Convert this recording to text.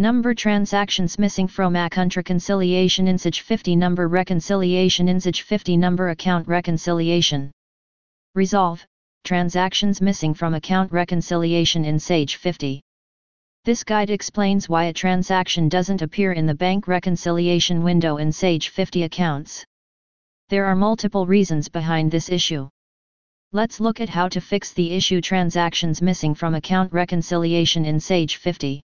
Number transactions missing from account reconciliation in Sage 50 Number reconciliation in Sage 50 Number account reconciliation. Resolve, transactions missing from account reconciliation in Sage 50. This guide explains why a transaction doesn't appear in the bank reconciliation window in Sage 50 accounts. There are multiple reasons behind this issue. Let's look at how to fix the issue transactions missing from account reconciliation in Sage 50.